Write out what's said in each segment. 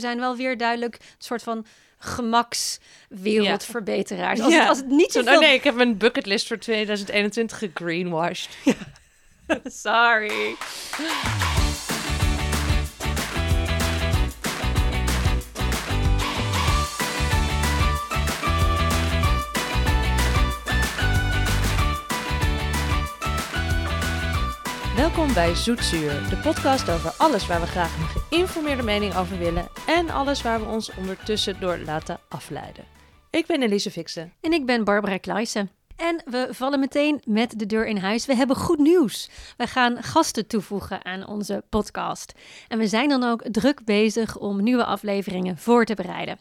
zijn wel weer duidelijk een soort van gemakswereldverbeteraars. Als, Ja. het, als het niet Zo, zoveel... oh nee, ik heb mijn bucketlist voor 2021 gegreenwashed. Sorry. Welkom bij Zoetzuur, de podcast over alles waar we graag een geïnformeerde mening over willen en alles waar we ons ondertussen door laten afleiden. Ik ben Elise Fixen. En ik ben Barbara Kluijsen. En we vallen meteen met de deur in huis. We hebben goed nieuws. We gaan gasten toevoegen aan onze podcast. En we zijn dan ook druk bezig om nieuwe afleveringen voor te bereiden.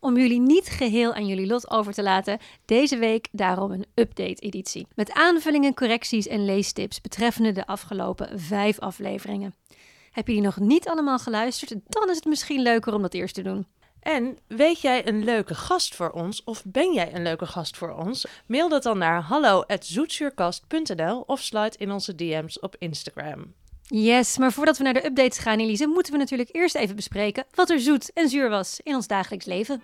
Om jullie niet geheel aan jullie lot over te laten, deze week daarom een update-editie. Met aanvullingen, correcties en leestips betreffende de afgelopen vijf afleveringen. Heb je die nog niet allemaal geluisterd? Dan is het misschien leuker om dat eerst te doen. En weet jij een leuke gast voor ons of ben jij een leuke gast voor ons? Mail dat dan naar hallo@zoetzuurkast.nl of slide in onze DM's op Instagram. Yes, maar voordat we naar de updates gaan, Elise, moeten we natuurlijk eerst even bespreken wat er zoet en zuur was in ons dagelijks leven.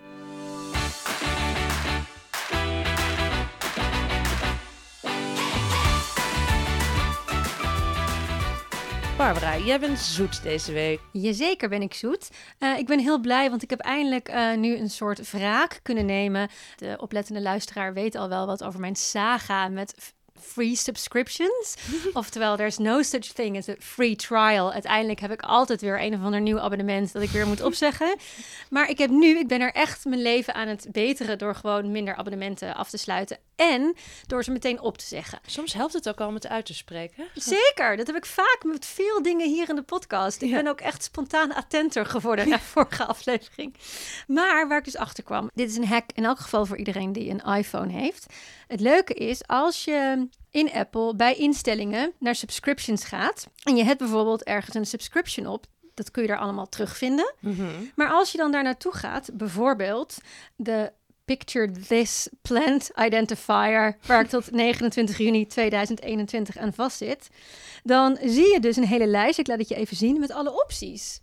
Barbara, jij bent zoet deze week. Jazeker ben ik zoet. Eh, ik ben heel blij, want ik heb eindelijk eh, nu een soort wraak kunnen nemen. De oplettende luisteraar weet al wel wat over mijn saga met free subscriptions. Oftewel, there's no such thing as a free trial. Uiteindelijk heb ik altijd weer een of ander nieuw abonnement dat ik weer moet opzeggen. Maar ik heb nu, ik ben er echt mijn leven aan het beteren door gewoon minder abonnementen af te sluiten. En door ze meteen op te zeggen. Soms helpt het ook al om het uit te spreken. Zeker, dat heb ik vaak met veel dingen hier in de podcast. Ik Ja. ben ook echt spontaan attenter geworden na vorige aflevering. Maar waar ik dus achter kwam, dit is een hack in elk geval voor iedereen die een iPhone heeft. Het leuke is als je in Apple bij instellingen naar subscriptions gaat en je hebt bijvoorbeeld ergens een subscription op, dat kun je daar allemaal terugvinden. Maar als je dan daar naartoe gaat, bijvoorbeeld de Picture This Plant Identifier, waar ik tot 29 juni 2021 aan vastzit, dan zie je dus een hele lijst, ik laat het je even zien, met alle opties.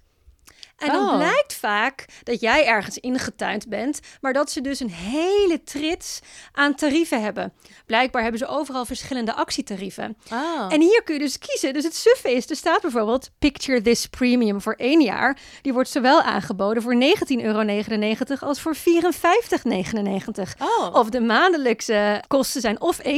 En dan Oh. blijkt vaak dat jij ergens ingetuind bent, maar dat ze dus een hele trits aan tarieven hebben. Blijkbaar hebben ze overal verschillende actietarieven. Ah. En hier kun je dus kiezen. Dus het suffe is, er staat bijvoorbeeld Picture This Premium voor één jaar. Die wordt zowel aangeboden voor 19,99 euro als voor 54,99. Oh. Of de maandelijkse kosten zijn of 1,99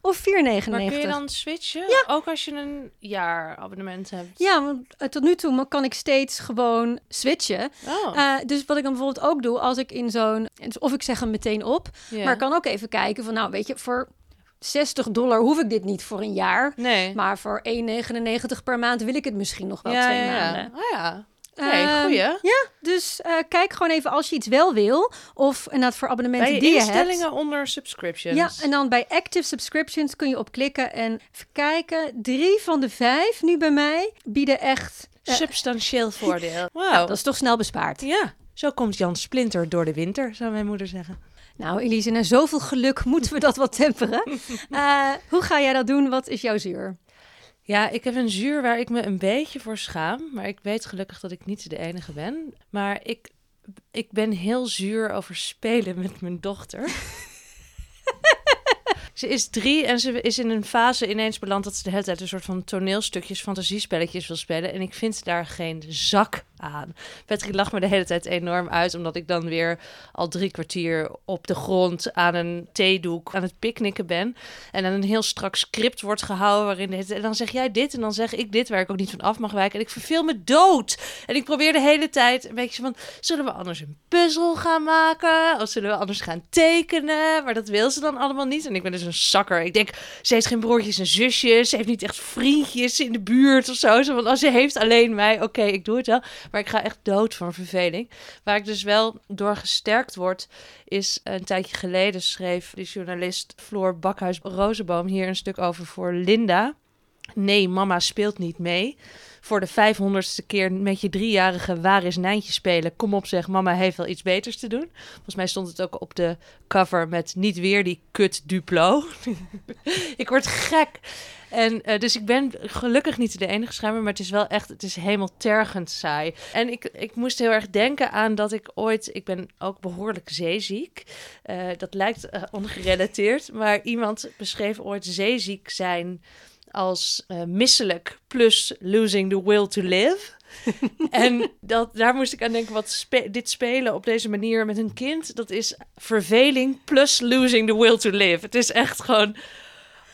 of 4,99. Maar kun je dan switchen? Ja. Ook als je een jaarabonnement hebt? Ja, want eh, tot nu toe kan ik steeds gewoon switchen. Oh. Eh, dus wat ik dan bijvoorbeeld ook doe, als ik in zo'n... dus Of ik zeg hem meteen op, Ja. maar ik kan ook even kijken van... Nou, weet je, voor 60 dollar hoef ik dit niet voor een jaar. Nee. Maar voor 1,99 per maand wil ik het misschien nog wel ja, twee ja, ja. maanden. Oh ja. Nee, Ehm, goeie. Ja, dus eh, kijk gewoon even als je iets wel wil. Of inderdaad voor abonnementen Bij die je instellingen hebt. onder subscriptions. Ja, en dan bij active subscriptions kun je op klikken. En even kijken, drie van de vijf nu bij mij bieden echt... eh, Substantieel voordeel. Wauw. dat is toch snel bespaard. Ja, zo komt Jan Splinter door de winter, zou mijn moeder zeggen. Nou, Elise, na zoveel geluk moeten we dat wat temperen. Eh, hoe ga jij dat doen? Wat is jouw zuur? Ja, ik heb een zuur waar ik me een beetje voor schaam. Maar ik weet gelukkig dat ik niet de enige ben. Maar ik, ik ben heel zuur over spelen met mijn dochter. Ze is drie en ze is in een fase ineens beland dat ze de hele tijd een soort van toneelstukjes, fantasiespelletjes wil spelen. En ik vind daar geen zak aan. Patrick lacht me de hele tijd enorm uit, omdat ik dan weer al drie kwartier op de grond aan een theedoek aan het picknicken ben. En dan een heel strak script wordt gehouden waarin tijd- en dan zeg jij dit en dan zeg ik dit waar ik ook niet van af mag wijken. En ik verveel me dood. En ik probeer de hele tijd een beetje van, zullen we anders een puzzel gaan maken? Of zullen we anders gaan tekenen? Maar dat wil ze dan allemaal niet. En ik ben dus een zakker. Ik denk, ze heeft geen broertjes en zusjes. Ze heeft niet echt vriendjes in de buurt of zo. Van, als ze heeft alleen mij, oké, ik doe het wel. Maar ik ga echt dood van verveling. Waar ik dus wel door gesterkt word, is een tijdje geleden schreef de journalist Floor Bakhuis Rozenboom hier een stuk over voor Linda. Nee, mama speelt niet mee. voor de vijfhonderdste keer met je driejarige waar is Nijntje spelen. Kom op zeg, mama heeft wel iets beters te doen. Volgens mij stond het ook op de cover met niet weer die kut Duplo. ik word gek. En uh, dus ik ben gelukkig niet de enige schrijver, maar het is wel echt, het is helemaal tergend saai. En ik, ik moest heel erg denken aan dat ik ooit, ik ben ook behoorlijk zeeziek. Uh, dat lijkt uh, ongerelateerd, maar iemand beschreef ooit zeeziek zijn als misselijk plus losing the will to live. en dat, daar moest ik aan denken, wat spe dit spelen op deze manier met een kind, dat is verveling plus losing the will to live. Het is echt gewoon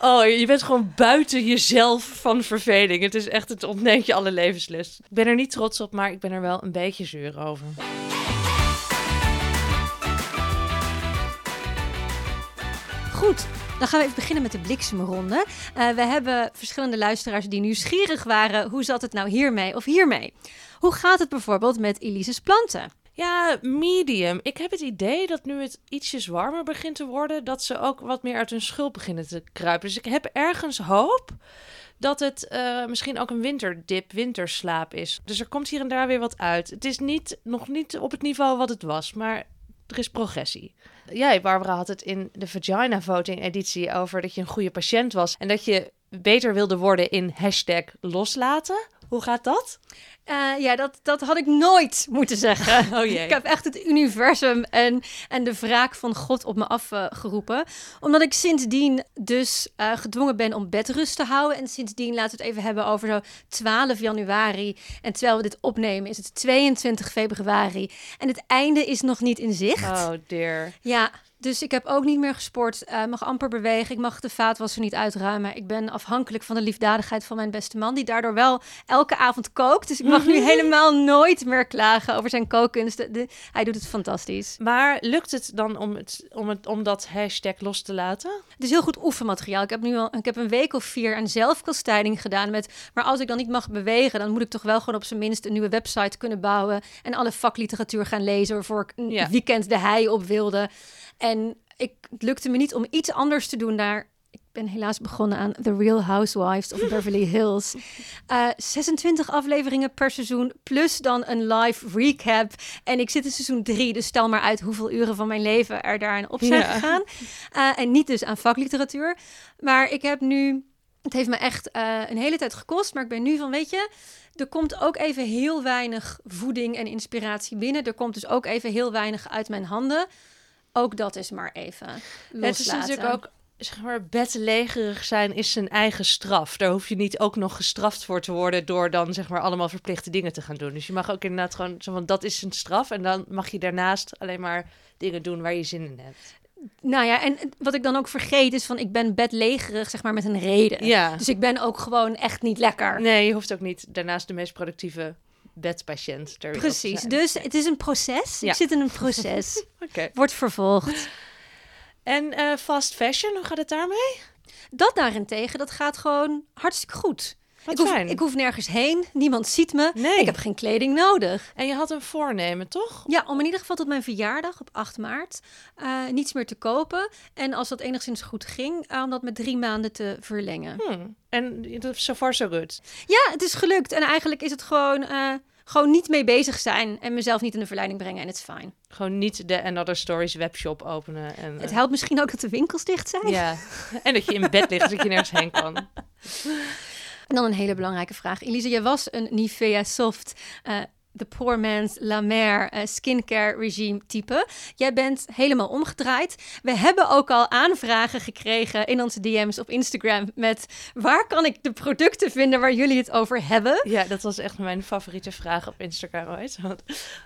Oh, je bent gewoon buiten jezelf van verveling. Het is echt, het ontneemt je alle levenslust. Ik ben er niet trots op, maar ik ben er wel een beetje zuur over. Goed, dan gaan we even beginnen met de bliksemronde. Uh, we hebben verschillende luisteraars die nieuwsgierig waren. Hoe zat het nou hiermee of hiermee? Hoe gaat het bijvoorbeeld met Elise's planten? Ja, medium. Ik heb het idee dat nu het ietsjes warmer begint te worden, dat ze ook wat meer uit hun schulp beginnen te kruipen. Dus ik heb ergens hoop dat het uh, misschien ook een winterdip, winterslaap is. Dus er komt hier en daar weer wat uit. Het is niet, nog niet op het niveau wat het was, maar er is progressie. Jij, Barbara, had het in de Vagina Voting editie over dat je een goede patiënt was en dat je beter wilde worden in hashtag loslaten. Hoe gaat dat? Uh, ja, dat, dat had ik nooit moeten zeggen. Oh jee. Ik heb echt het universum en, en de wraak van God op me afgeroepen. Omdat ik sindsdien dus uh, gedwongen ben om bedrust te houden. En sindsdien, laten we het even hebben over zo 12 januari. En terwijl we dit opnemen, is het 22 februari. En het einde is nog niet in zicht. Oh dear. Ja, dus ik heb ook niet meer gesport. Uh, mag amper bewegen. Ik mag de vaatwasser niet uitruimen. Ik ben afhankelijk van de liefdadigheid van mijn beste man, die daardoor wel elke avond kookt. Dus ik mag nu helemaal nooit meer klagen over zijn kookkunsten. hij doet het fantastisch. Maar lukt het dan om, het, om, het, om dat hashtag los te laten? Het is heel goed oefenmateriaal. Ik heb nu al ik heb een week of vier aan zelfkastijding gedaan. Met, maar als ik dan niet mag bewegen, dan moet ik toch wel gewoon op zijn minst een nieuwe website kunnen bouwen. En alle vakliteratuur gaan lezen waarvoor ik een ja. weekend de hei op wilde. En ik, het lukte me niet om iets anders te doen daar. Ik ben helaas begonnen aan The Real Housewives of Beverly Hills. Uh, 26 afleveringen per seizoen, plus dan een live recap. En ik zit in seizoen 3, dus stel maar uit hoeveel uren van mijn leven er daarin op zijn ja. gegaan. Uh, en niet dus aan vakliteratuur. Maar ik heb nu, het heeft me echt uh, een hele tijd gekost, maar ik ben nu van, weet je, er komt ook even heel weinig voeding en inspiratie binnen. Er komt dus ook even heel weinig uit mijn handen ook dat is maar even loslaten. Het is natuurlijk ook, zeg maar, bedlegerig zijn is zijn eigen straf. Daar hoef je niet ook nog gestraft voor te worden door dan, zeg maar, allemaal verplichte dingen te gaan doen. Dus je mag ook inderdaad gewoon, zo van, dat is een straf. En dan mag je daarnaast alleen maar dingen doen waar je zin in hebt. Nou ja, en wat ik dan ook vergeet is van ik ben bedlegerig, zeg maar, met een reden. Ja. Dus ik ben ook gewoon echt niet lekker. Nee, je hoeft ook niet daarnaast de meest productieve bedpatiënt. Precies, dus het is een proces. Ja. Ik zit in een proces. okay. Wordt vervolgd. En uh, fast fashion, hoe gaat het daarmee? Dat daarentegen, dat gaat gewoon hartstikke goed. Ik hoef, ik hoef, nergens heen, niemand ziet me. Nee. Ik heb geen kleding nodig. En je had een voornemen, toch? Ja, om in ieder geval tot mijn verjaardag op 8 maart uh, niets meer te kopen. En als dat enigszins goed ging, uh, om dat met drie maanden te verlengen. Hmm. En so far so good? Ja, het is gelukt. En eigenlijk is het gewoon... Uh, gewoon niet mee bezig zijn en mezelf niet in de verleiding brengen en het is fijn. Gewoon niet de Another Stories webshop openen. En, het helpt misschien ook dat de winkels dicht zijn. Ja, en dat je in bed ligt, dat je nergens heen kan. En dan een hele belangrijke vraag. Elise, je was een Nivea Soft uh, de poor man's La Mer uh, skincare regime type. Jij bent helemaal omgedraaid. We hebben ook al aanvragen gekregen in onze DM's op Instagram met waar kan ik de producten vinden waar jullie het over hebben? Ja, dat was echt mijn favoriete vraag op Instagram ooit.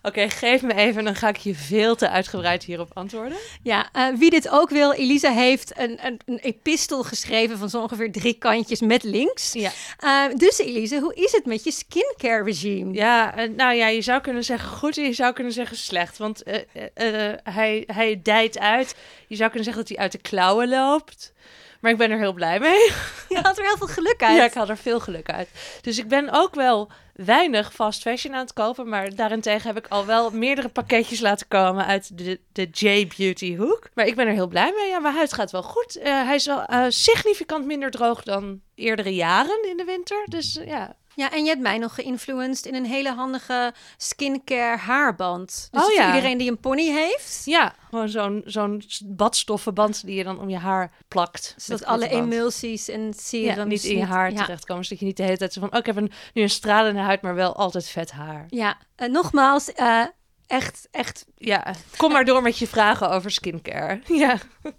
Oké, geef me even, dan ga ik je veel te uitgebreid hierop antwoorden. Ja, uh, wie dit ook wil, Elisa heeft een, een, een, epistel geschreven van zo ongeveer drie kantjes met links. Ja. Uh, dus Elise, hoe is het met je skincare regime? Ja, nou ja ja, je zou kunnen zeggen goed en je zou kunnen zeggen slecht. Want uh, uh, hij, hij dijt uit. Je zou kunnen zeggen dat hij uit de klauwen loopt. Maar ik ben er heel blij mee. Je had er heel veel geluk uit. Ja, ik had er veel geluk uit. Dus ik ben ook wel weinig fast fashion aan het kopen. Maar daarentegen heb ik al wel meerdere pakketjes laten komen uit de, de J-Beauty hoek. Maar ik ben er heel blij mee. Ja, mijn huid gaat wel goed. Uh, hij is wel uh, significant minder droog dan eerdere jaren in de winter. Dus uh, ja, Ja, en je hebt mij nog geïnfluenced in een hele handige skincare haarband. Dus Oh voor ja. iedereen die een pony heeft, Ja, gewoon zo'n zo'n badstoffenband die je dan om je haar plakt. zodat alle emulsies en serums ja, niet in je haar ja. terechtkomen. Zodat je niet de hele tijd zo van, oh, ik heb een, nu een stralende huid, maar wel altijd vet haar. Ja, eh, nogmaals, eh, echt, echt Ja, kom maar door met je vragen over skincare. Ja.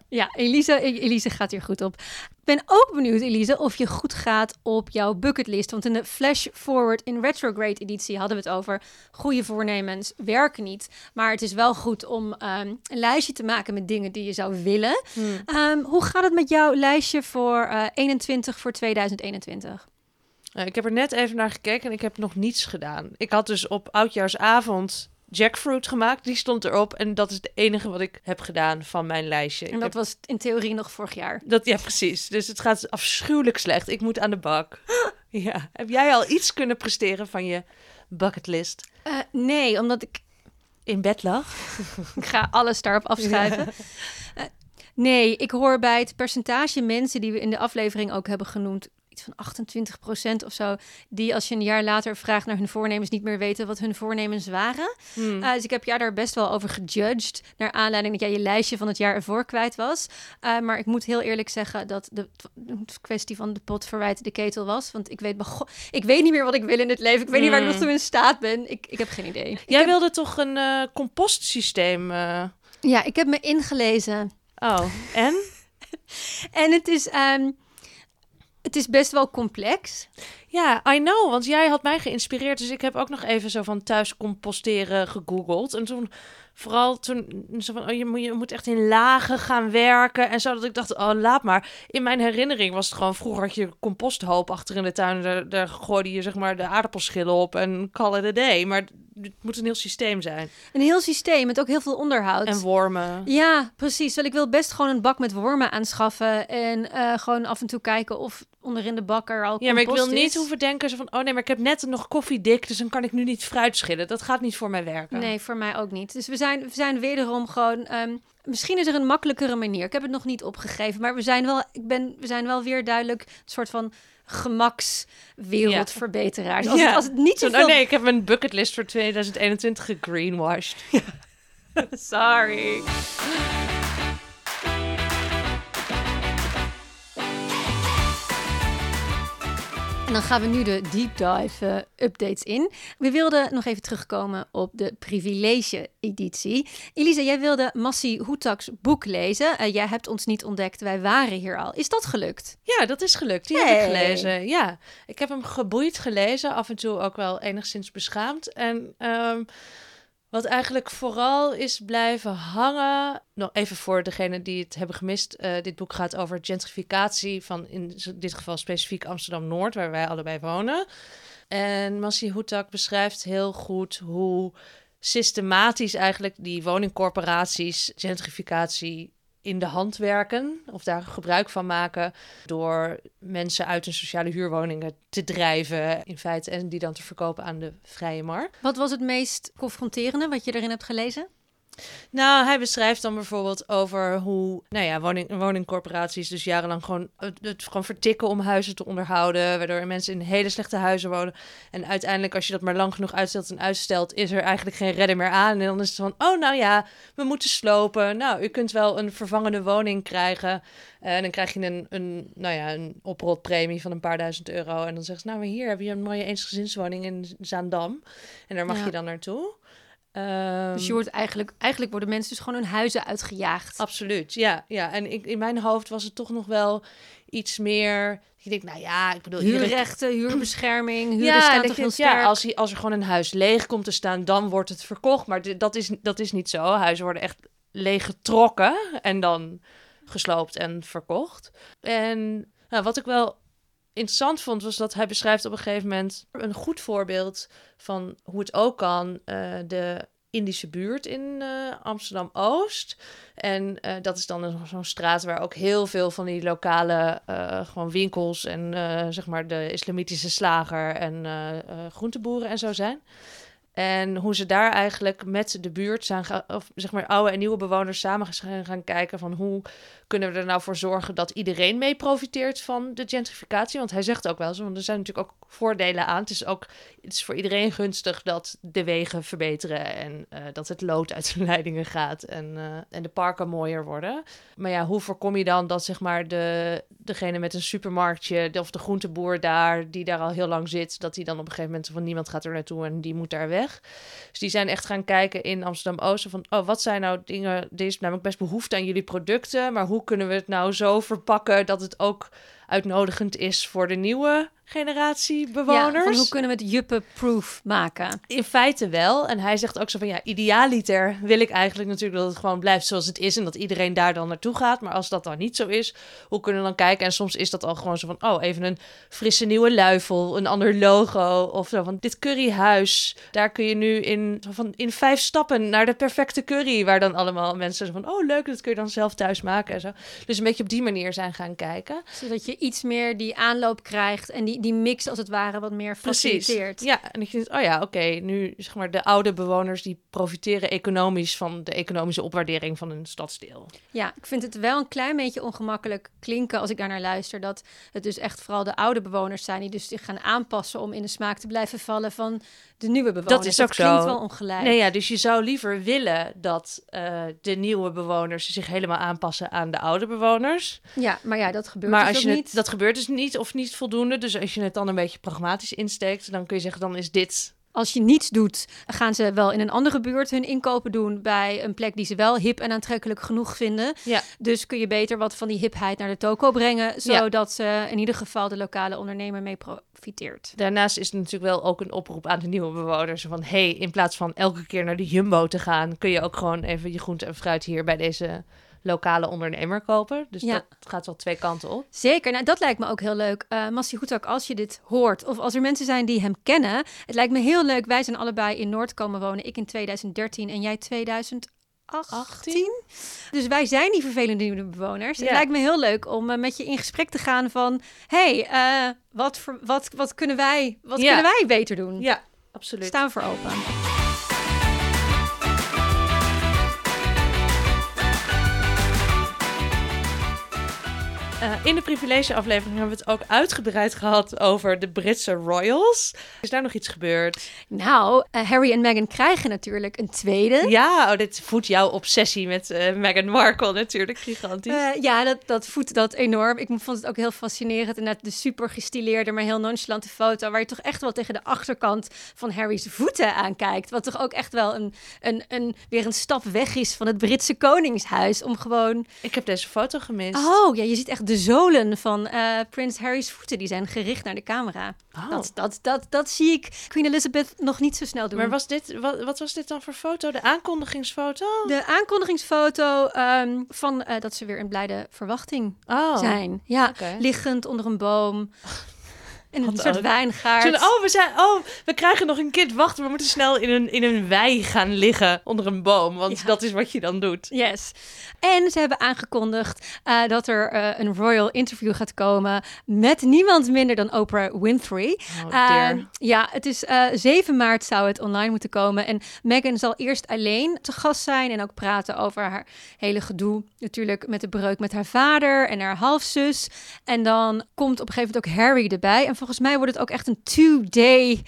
Ja, Elise, Elise gaat hier goed op. Ik ben ook benieuwd, Elise, of je goed gaat op jouw bucketlist. Want in de Flash Forward in Retrograde editie hadden we het over goede voornemens werken niet. Maar het is wel goed om ehm, een lijstje te maken met dingen die je zou willen. Ehm, hoe gaat het met jouw lijstje voor eh 21 voor 2021? Nou, ik heb er net even naar gekeken en ik heb nog niets gedaan. Ik had dus op oudjaarsavond jackfruit gemaakt. Die stond erop en dat is het enige wat ik heb gedaan van mijn lijstje. En dat heb- was in theorie nog vorig jaar. dat, ja, precies. Dus het gaat afschuwelijk slecht. Ik moet aan de bak. ja. Heb jij al iets kunnen presteren van je bucketlist? Eh, nee, omdat ik In bed lag? Ik ga alles daarop afschuiven. Eh, nee, ik hoor bij het percentage mensen die we in de aflevering ook hebben genoemd, iets van 28% of zo, die als je een jaar later vraagt naar hun voornemens niet meer weten wat hun voornemens waren. Hmm. Eh, dus ik heb jou daar best wel over gejudged, naar aanleiding dat jij je lijstje van het jaar ervoor kwijt was. Eh, maar ik moet heel eerlijk zeggen dat de, kwestie van de pot verwijt de ketel was. Want ik weet, ik weet niet meer wat ik wil in het leven. Ik weet niet waar ik nog Hmm. toe in staat ben. Ik, ik heb geen idee. Jij heb- wilde toch een eh, compostsysteem? ja, ik heb me ingelezen. Oh, en? En het is, ehm, het is best wel complex. Ja, I know, want jij had mij geïnspireerd. Dus ik heb ook nog even zo van thuis composteren gegoogeld. En toen, vooral toen, zo van, oh, je, moet, je moet echt in lagen gaan werken. En zo, dat ik dacht, oh, laat maar. In mijn herinnering was het gewoon, vroeger had je composthoop achter in de tuin. en Daar, daar gooide je zeg maar de aardappelschillen op en call it a day. Maar het moet een heel systeem zijn. Een heel systeem met ook heel veel onderhoud. En wormen. ja, precies. Want ik wil best gewoon een bak met wormen aanschaffen. En eh, gewoon af en toe kijken of onderin de bak er al Ja, maar ik wil niet hoeven denken zo van, oh nee, maar ik heb net nog koffiedik, dus dan kan ik nu niet fruit schillen. Dat gaat niet voor mij werken. Nee, voor mij ook niet. Dus we zijn, we zijn wederom gewoon... ehm, misschien is er een makkelijkere manier. Ik heb het nog niet opgegeven. Maar we zijn wel, ik ben, we zijn wel weer duidelijk een soort van gemakswereldverbeteraars. Als, Ja. het, als het niet Zo, zoveel... oh nee, ik heb mijn bucketlist voor 2021 gegreenwashed. Sorry. En dan gaan we nu de deep dive eh, updates in. We wilden nog even terugkomen op de privilege-editie. Elisa, jij wilde Massi Hoetaks boek lezen. Eh, jij hebt ons niet ontdekt, wij waren hier al. Is dat gelukt? Ja, dat is gelukt. Die heb ik gelezen. Ja, ik heb hem geboeid gelezen. Af en toe ook wel enigszins beschaamd. En ehm, wat eigenlijk vooral is blijven hangen... Nog even voor degenen die het hebben gemist. eh, dit boek gaat over gentrificatie van in dit geval specifiek Amsterdam-Noord... waar wij allebei wonen. En Massi Hoetak beschrijft heel goed hoe systematisch eigenlijk die woningcorporaties gentrificatie in de hand werken of daar gebruik van maken door mensen uit hun sociale huurwoningen te drijven in feite en die dan te verkopen aan de vrije markt. Wat was het meest confronterende wat je erin hebt gelezen? Nou, hij beschrijft dan bijvoorbeeld over hoe, nou ja, woning, woningcorporaties dus jarenlang gewoon het, het gewoon vertikken om huizen te onderhouden, waardoor mensen in hele slechte huizen wonen. En uiteindelijk, als je dat maar lang genoeg uitstelt en uitstelt, is er eigenlijk geen redder meer aan. En dan is het van, oh nou ja, we moeten slopen. Nou, u kunt wel een vervangende woning krijgen. Eh, en dan krijg je een, een, nou ja, een oprotpremie van een paar duizend euro. En dan zeggen ze, nou, maar hier heb je een mooie eensgezinswoning in Zaandam. En daar mag Ja. je dan naartoe. Ehm, Dus je wordt eigenlijk, eigenlijk worden mensen dus gewoon hun huizen uitgejaagd. Absoluut, ja. ja. En ik, in mijn hoofd was het toch nog wel iets meer... Je denkt, nou ja, ik bedoel... Huurrechten, huurbescherming, huren ja, staan toch ik heel sterk. ja als, hij- als er gewoon een huis leeg komt te staan, dan wordt het verkocht. Maar dit- dat is, dat is niet zo. Huizen worden echt leeggetrokken en dan gesloopt en verkocht. En nou, wat ik wel interessant vond, was dat hij beschrijft op een gegeven moment een goed voorbeeld van hoe het ook kan. eh, de Indische buurt in eh, Amsterdam-Oost. En eh, dat is dan zo'n straat waar ook heel veel van die lokale gewoon winkels en zeg maar de islamitische slager en groenteboeren en zo zijn. En hoe ze daar eigenlijk met de buurt zijn, of zeg maar oude en nieuwe bewoners samen gaan, kijken van hoe kunnen we er nou voor zorgen dat iedereen mee profiteert van de gentrificatie? Want hij zegt ook wel zo, want er zijn natuurlijk ook voordelen aan. Het is ook het is voor iedereen gunstig dat de wegen verbeteren en eh, dat het lood uit de leidingen gaat en, uh, en de parken mooier worden. Maar ja, hoe voorkom je dan dat zeg maar de, degene met een supermarktje of de groenteboer daar, die daar al heel lang zit, dat die dan op een gegeven moment van niemand gaat er naartoe en die moet daar weg. Dus die zijn echt gaan kijken in Amsterdam-Oosten van, oh, wat zijn nou dingen, er is namelijk best behoefte aan jullie producten, maar hoe kunnen we het nou zo verpakken dat het ook uitnodigend is voor de nieuwe generatie bewoners. Ja, hoe kunnen we het juppen-proof maken? In feite wel. En hij zegt ook zo van ja, idealiter wil ik eigenlijk natuurlijk dat het gewoon blijft zoals het is en dat iedereen daar dan naartoe gaat. Maar als dat dan niet zo is, hoe kunnen we dan kijken? En soms is dat al gewoon zo van oh, even een frisse nieuwe luifel, een ander logo of zo van dit curryhuis. Daar kun je nu in, van, in vijf stappen naar de perfecte curry, waar dan allemaal mensen zo van oh leuk, dat kun je dan zelf thuis maken en zo. Dus een beetje op die manier zijn gaan kijken. Zodat je iets meer die aanloop krijgt en die die mix als het ware wat meer faciliteert. Precies. Ja, en ik vind, oh ja, oké, nu zeg maar de oude bewoners die profiteren economisch van de economische opwaardering van een stadsdeel. Ja, ik vind het wel een klein beetje ongemakkelijk klinken als ik daar naar luister dat het dus echt vooral de oude bewoners zijn die dus zich gaan aanpassen om in de smaak te blijven vallen van de nieuwe bewoners. Dat is ook dat klinkt wel ongelijk. Nee, ja, dus je zou liever willen dat uh, de nieuwe bewoners zich helemaal aanpassen aan de oude bewoners. Ja, maar ja, dat gebeurt maar dus als je niet. Het, dat gebeurt dus niet of niet voldoende. Dus als je het dan een beetje pragmatisch insteekt, dan kun je zeggen, dan is dit als je niets doet, gaan ze wel in een andere buurt hun inkopen doen bij een plek die ze wel hip en aantrekkelijk genoeg vinden. Ja. Dus kun je beter wat van die hipheid naar de toko brengen, zodat ze in ieder geval de lokale ondernemer mee profiteert. Daarnaast is het natuurlijk wel ook een oproep aan de nieuwe bewoners van hey, in plaats van elke keer naar de Jumbo te gaan, kun je ook gewoon even je groente en fruit hier bij deze lokale ondernemer kopen. Dus Ja. dat gaat wel twee kanten op. Zeker, nou dat lijkt me ook heel leuk. Eh Massi Hoetak, als je dit hoort, of als er mensen zijn die hem kennen, het lijkt me heel leuk. Wij zijn allebei in Noord komen wonen. Ik in 2013 en jij 2018. Dus wij zijn die vervelende nieuwe bewoners. Het lijkt me heel leuk om eh, met je in gesprek te gaan van... hey, eh, wat, voor, wat, wat, kunnen wij, wat kunnen wij beter doen? Ja, absoluut. Staan voor open. Eh, in de privilege-aflevering hebben we het ook uitgebreid gehad over de Britse royals. Is daar nog iets gebeurd? Nou, eh, Harry en Meghan krijgen natuurlijk een tweede. Ja, oh, dit voedt jouw obsessie met eh, Meghan Markle natuurlijk gigantisch. Ja, dat, dat voedt dat enorm. Ik vond het ook heel fascinerend. Inderdaad, de super gestileerde, maar heel nonchalante foto... waar je toch echt wel tegen de achterkant van Harry's voeten aankijkt. Wat toch ook echt wel een, een, een, weer een stap weg is van het Britse koningshuis. Om gewoon... Ik heb deze foto gemist. Oh, ja, je ziet echt de zolen van eh, prins Harry's voeten. Die zijn gericht naar de camera. Oh. Dat, dat, dat, dat zie ik Queen Elizabeth nog niet zo snel doen. Maar was dit, wat, wat was dit dan voor foto? De aankondigingsfoto? De aankondigingsfoto ehm, van eh, dat ze weer in blijde verwachting Oh. zijn. Ja, liggend onder een boom. In een soort wijngaard. Oh, we zijn, oh, we krijgen nog een kind. Wacht, we moeten snel in een, in een wei gaan liggen onder een boom. Want Ja. dat is wat je dan doet. Yes. En ze hebben aangekondigd eh, dat er eh, een royal interview gaat komen met niemand minder dan Oprah Winfrey. Oh, Eh, dear. ja, het is eh 7 maart zou het online moeten komen. En Meghan zal eerst alleen te gast zijn en ook praten over haar hele gedoe. Natuurlijk met de breuk met haar vader en haar halfzus. En dan komt op een gegeven moment ook Harry erbij. En volgens mij wordt het ook echt een two-day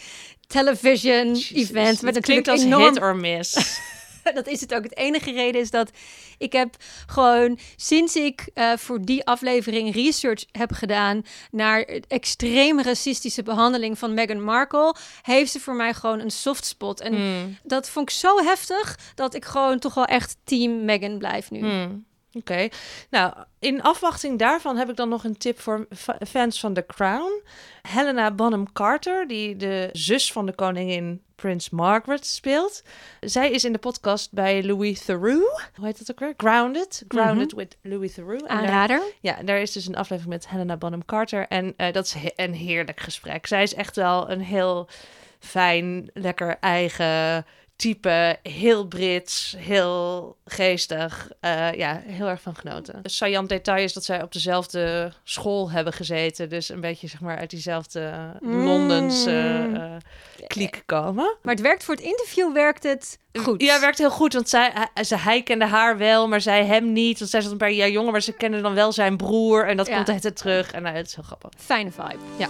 television Jezus, event. Met natuurlijk klinkt als enorm hit or miss. dat is het ook. Het enige reden is dat ik heb gewoon sinds ik eh, voor die aflevering research heb gedaan naar extreem racistische behandeling van Meghan Markle, heeft ze voor mij gewoon een soft spot. En Hmm. dat vond ik zo heftig dat ik gewoon toch wel echt team Meghan blijf nu. Hmm. Oké. Nou, in afwachting daarvan heb ik dan nog een tip voor fa- fans van The Crown. Helena Bonham Carter, die de zus van de koningin Prins Margaret speelt. Zij is in de podcast bij Louis Theroux. Hoe heet dat ook weer? Grounded. Grounded with Louis Theroux. Daar- Aanrader. ja, en daar is dus een aflevering met Helena Bonham Carter. En eh, dat is he- een heerlijk gesprek. Zij is echt wel een heel fijn, lekker eigen type, heel Brits, heel geestig. Eh, ja, heel erg van genoten. Een saillant detail is dat zij op dezelfde school hebben gezeten. Dus een beetje zeg maar uit diezelfde Mm. Londense eh, kliek komen. Maar het werkt voor het interview, werkt het goed. Ja, werkt heel goed, want zij, hij, hij kende haar wel, maar zij hem niet. Want zij zat een paar jaar jonger, maar ze kende dan wel zijn broer. En dat Ja. komt altijd terug. En nou, het is heel grappig. Fijne vibe. Ja.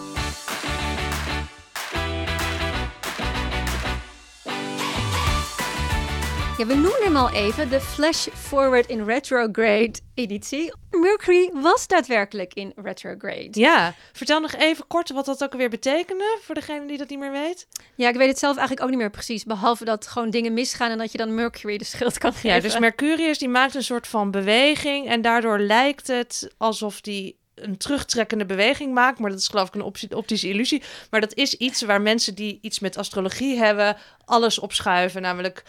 We noemen hem al even de Flash Forward in Retrograde editie. Mercury was daadwerkelijk in retrograde. Ja, vertel nog even kort wat dat ook alweer betekende, voor degene die dat niet meer weet. Ja, ik weet het zelf eigenlijk ook niet meer precies. Behalve dat gewoon dingen misgaan en dat je dan Mercury de schuld kan geven. Ja, dus Mercurius die maakt een soort van beweging en daardoor lijkt het alsof die een terugtrekkende beweging maakt, maar dat is geloof ik een opti- optische illusie. Maar dat is iets waar mensen die iets met astrologie hebben, alles opschuiven, namelijk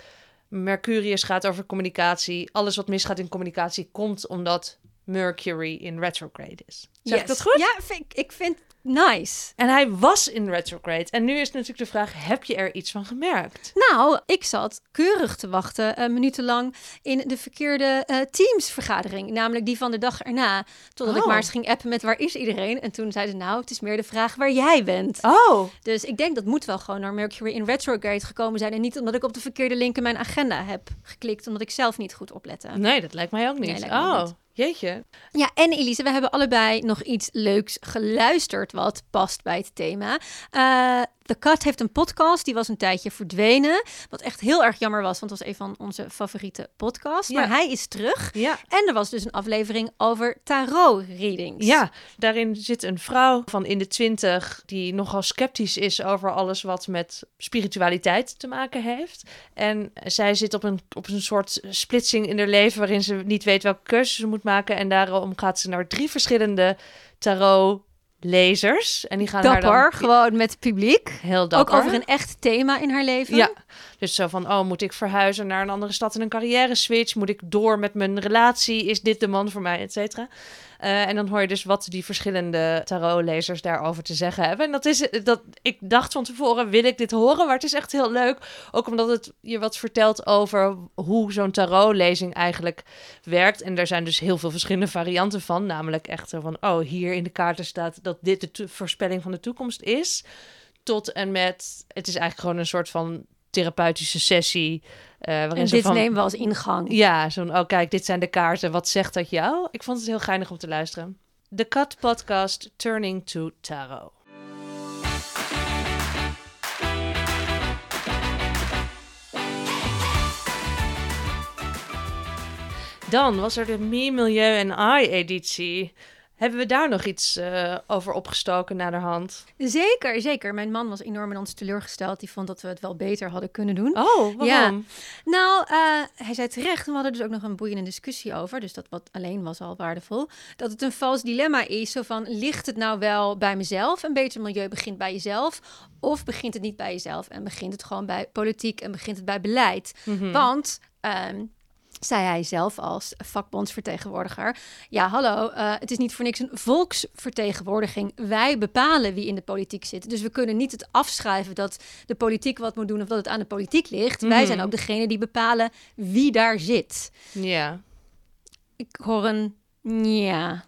Mercurius gaat over communicatie. Alles wat misgaat in communicatie komt omdat Mercury in retrograde is. Zeg ik dat goed? Ja, vind ik, ik vind nice. En hij was in retrograde. En nu is natuurlijk de vraag, heb je er iets van gemerkt? Nou, ik zat keurig te wachten, uh, minutenlang, in de verkeerde uh, Teams-vergadering. Namelijk die van de dag erna. Totdat ik Oh. maar eens ging appen met waar is iedereen? En toen zeiden ze, nou, het is meer de vraag waar jij bent. Oh, Dus ik denk dat moet wel gewoon naar Mercury in retrograde gekomen zijn. En niet omdat ik op de verkeerde link in mijn agenda heb geklikt. Omdat ik zelf niet goed oplette. nee, dat lijkt mij ook niet. Nee, oh, jeetje. Ja, en Elise, we hebben allebei nog iets leuks geluisterd wat past bij het thema. Eh The Cut heeft een podcast, die was een tijdje verdwenen. Wat echt heel erg jammer was, want het was een van onze favoriete podcasts. Ja. Maar hij is terug. Ja. En er was dus een aflevering over tarot-readings. Ja, daarin zit een vrouw van in de twintig die nogal sceptisch is over alles wat met spiritualiteit te maken heeft. En zij zit op een, op een soort splitsing in haar leven waarin ze niet weet welke keuze ze moet maken. En daarom gaat ze naar drie verschillende tarotlezers. En die gaan haar Dapper, dan gewoon met het publiek. heel dapper. Ook over een echt thema in haar leven. Ja, dus zo van, oh, moet ik verhuizen naar een andere stad en een carrière switch? Moet ik door met mijn relatie? Is dit de man voor mij, et cetera? Eh, en dan hoor je dus wat die verschillende tarotlezers daarover te zeggen hebben. En dat is, dat, ik dacht van tevoren, wil ik dit horen? Maar het is echt heel leuk, ook omdat het je wat vertelt over hoe zo'n tarotlezing eigenlijk werkt. En er zijn dus heel veel verschillende varianten van. Namelijk echt van, oh, hier in de kaarten staat dat dit de voorspelling van de toekomst is. Tot en met, het is eigenlijk gewoon een soort van therapeutische sessie. eh waarin En ze dit van, nemen we als ingang. Ja, zo'n, oh kijk, dit zijn de kaarten. Wat zegt dat jou? Ik vond het heel geinig om te luisteren. The Cut Podcast Turning to Tarot. Dan was er de Me, Milieu en I editie. Hebben we daar nog iets eh, over opgestoken naar de hand? Zeker, zeker. Mijn man was enorm in ons teleurgesteld. Die vond dat we het wel beter hadden kunnen doen. Oh, waarom? Nou, eh, hij zei terecht, en we hadden dus ook nog een boeiende discussie over, dus dat wat alleen was al waardevol, dat het een vals dilemma is, zo van, ligt het nou wel bij mezelf? Een beter milieu begint bij jezelf, of begint het niet bij jezelf en begint het gewoon bij politiek en begint het bij beleid? Mhm. Want... ehm, zei hij zelf als vakbondsvertegenwoordiger. Ja, hallo, eh, het is niet voor niks een volksvertegenwoordiging. Wij bepalen wie in de politiek zit. Dus we kunnen niet het afschrijven dat de politiek wat moet doen of dat het aan de politiek ligt. Wij Mhm. zijn ook degene die bepalen wie daar zit. Ja. Ik hoor een ja.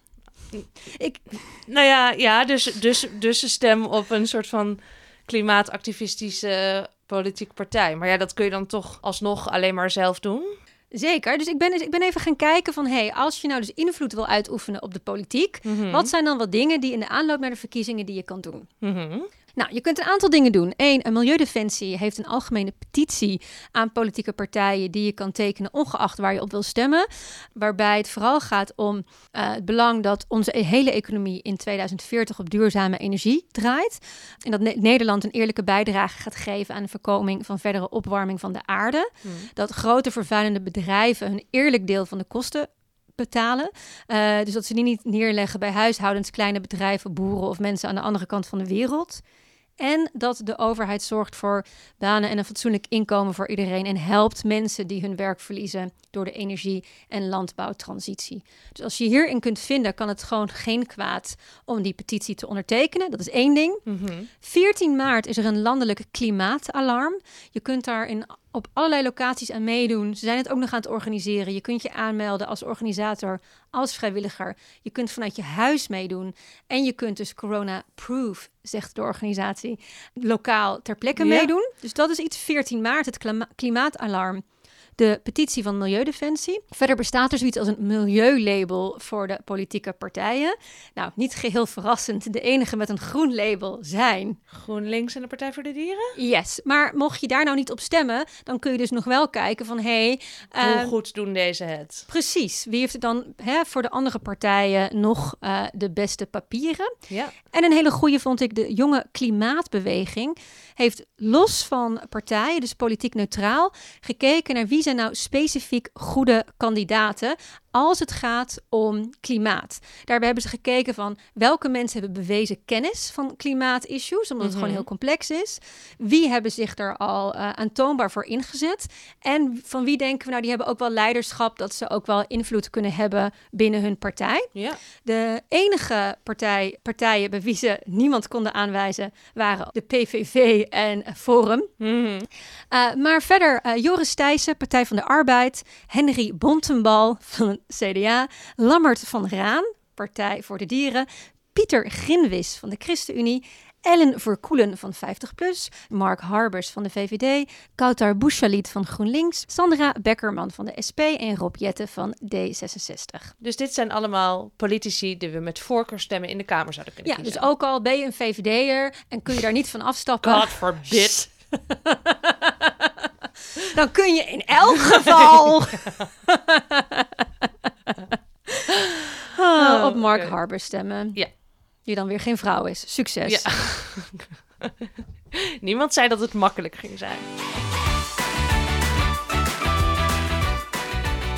Ik, Nou ja, ja dus, dus, dus een stem op een soort van klimaatactivistische politieke partij. Maar ja, dat kun je dan toch alsnog alleen maar zelf doen. Zeker. Dus ik ben, ik ben even gaan kijken van... hey, als je nou dus invloed wil uitoefenen op de politiek... Mhm. wat zijn dan wat dingen die in de aanloop naar de verkiezingen die je kan doen? Mhm. Nou, je kunt een aantal dingen doen. Eén, een Milieudefensie heeft een algemene petitie aan politieke partijen die je kan tekenen, ongeacht waar je op wil stemmen. Waarbij het vooral gaat om eh, het belang dat onze hele economie in 2040 op duurzame energie draait. En dat Ne- Nederland een eerlijke bijdrage gaat geven aan de voorkoming van verdere opwarming van de aarde. Mhm. Dat grote vervuilende bedrijven hun eerlijk deel van de kosten betalen. Eh, dus dat ze die niet neerleggen bij huishoudens, kleine bedrijven, boeren of mensen aan de andere kant van de wereld. En dat de overheid zorgt voor banen en een fatsoenlijk inkomen voor iedereen. En helpt mensen die hun werk verliezen door de energie- en landbouwtransitie. Dus als je hierin kunt vinden, kan het gewoon geen kwaad om die petitie te ondertekenen. Dat is één ding. Mhm. 14 maart is er een landelijk klimaatalarm. Je kunt daarin op allerlei locaties aan meedoen. Ze zijn het ook nog aan het organiseren. Je kunt je aanmelden als organisator, als vrijwilliger. Je kunt vanuit je huis meedoen. En je kunt dus corona-proof, zegt de organisatie, lokaal ter plekke Ja. meedoen. Dus dat is iets 14 maart, het klima- klimaatalarm. De petitie van Milieudefensie. Verder bestaat er zoiets als een milieulabel voor de politieke partijen. Nou, niet geheel verrassend. De enige met een groen label zijn GroenLinks en de Partij voor de Dieren? Yes, maar mocht je daar nou niet op stemmen, dan kun je dus nog wel kijken van hé, hey, Hoe eh, goed doen deze het? precies, wie heeft er dan hè, voor de andere partijen nog eh, de beste papieren? Ja. En een hele goede vond ik de jonge klimaatbeweging heeft los van partijen, dus politiek neutraal, gekeken naar wie zijn nou specifiek goede kandidaten als het gaat om klimaat. Daarbij hebben ze gekeken van welke mensen hebben bewezen kennis van klimaatissues, omdat het Mhm. gewoon heel complex is. Wie hebben zich er al eh, aantoonbaar voor ingezet? En van wie denken we nou, die hebben ook wel leiderschap, dat ze ook wel invloed kunnen hebben binnen hun partij. Ja. De enige partij, partijen bij wie ze niemand konden aanwijzen waren de PVV en Forum. Mhm. Uh, maar verder uh, Joris Thijssen, Partij van de Arbeid, Henry Bontenbal van CDA, Lammert van Raan, Partij voor de Dieren, Pieter Grinwis van de ChristenUnie, Ellen Verkoelen van 50PLUS, Mark Harbers van de VVD, Kautar Bouchalit van GroenLinks, Sandra Beckerman van de SP en Rob Jette van D66. Dus dit zijn allemaal politici die we met voorkeurstemmen in de Kamer zouden kunnen Ja, dus kiezen. ook al ben je een VVD'er en kun je daar niet van afstappen, God forbid. dan kun je in elk geval Ah, op Mark oké. Harbour stemmen. Ja. Die dan weer geen vrouw is. Succes. Ja. Niemand zei dat het makkelijk ging zijn.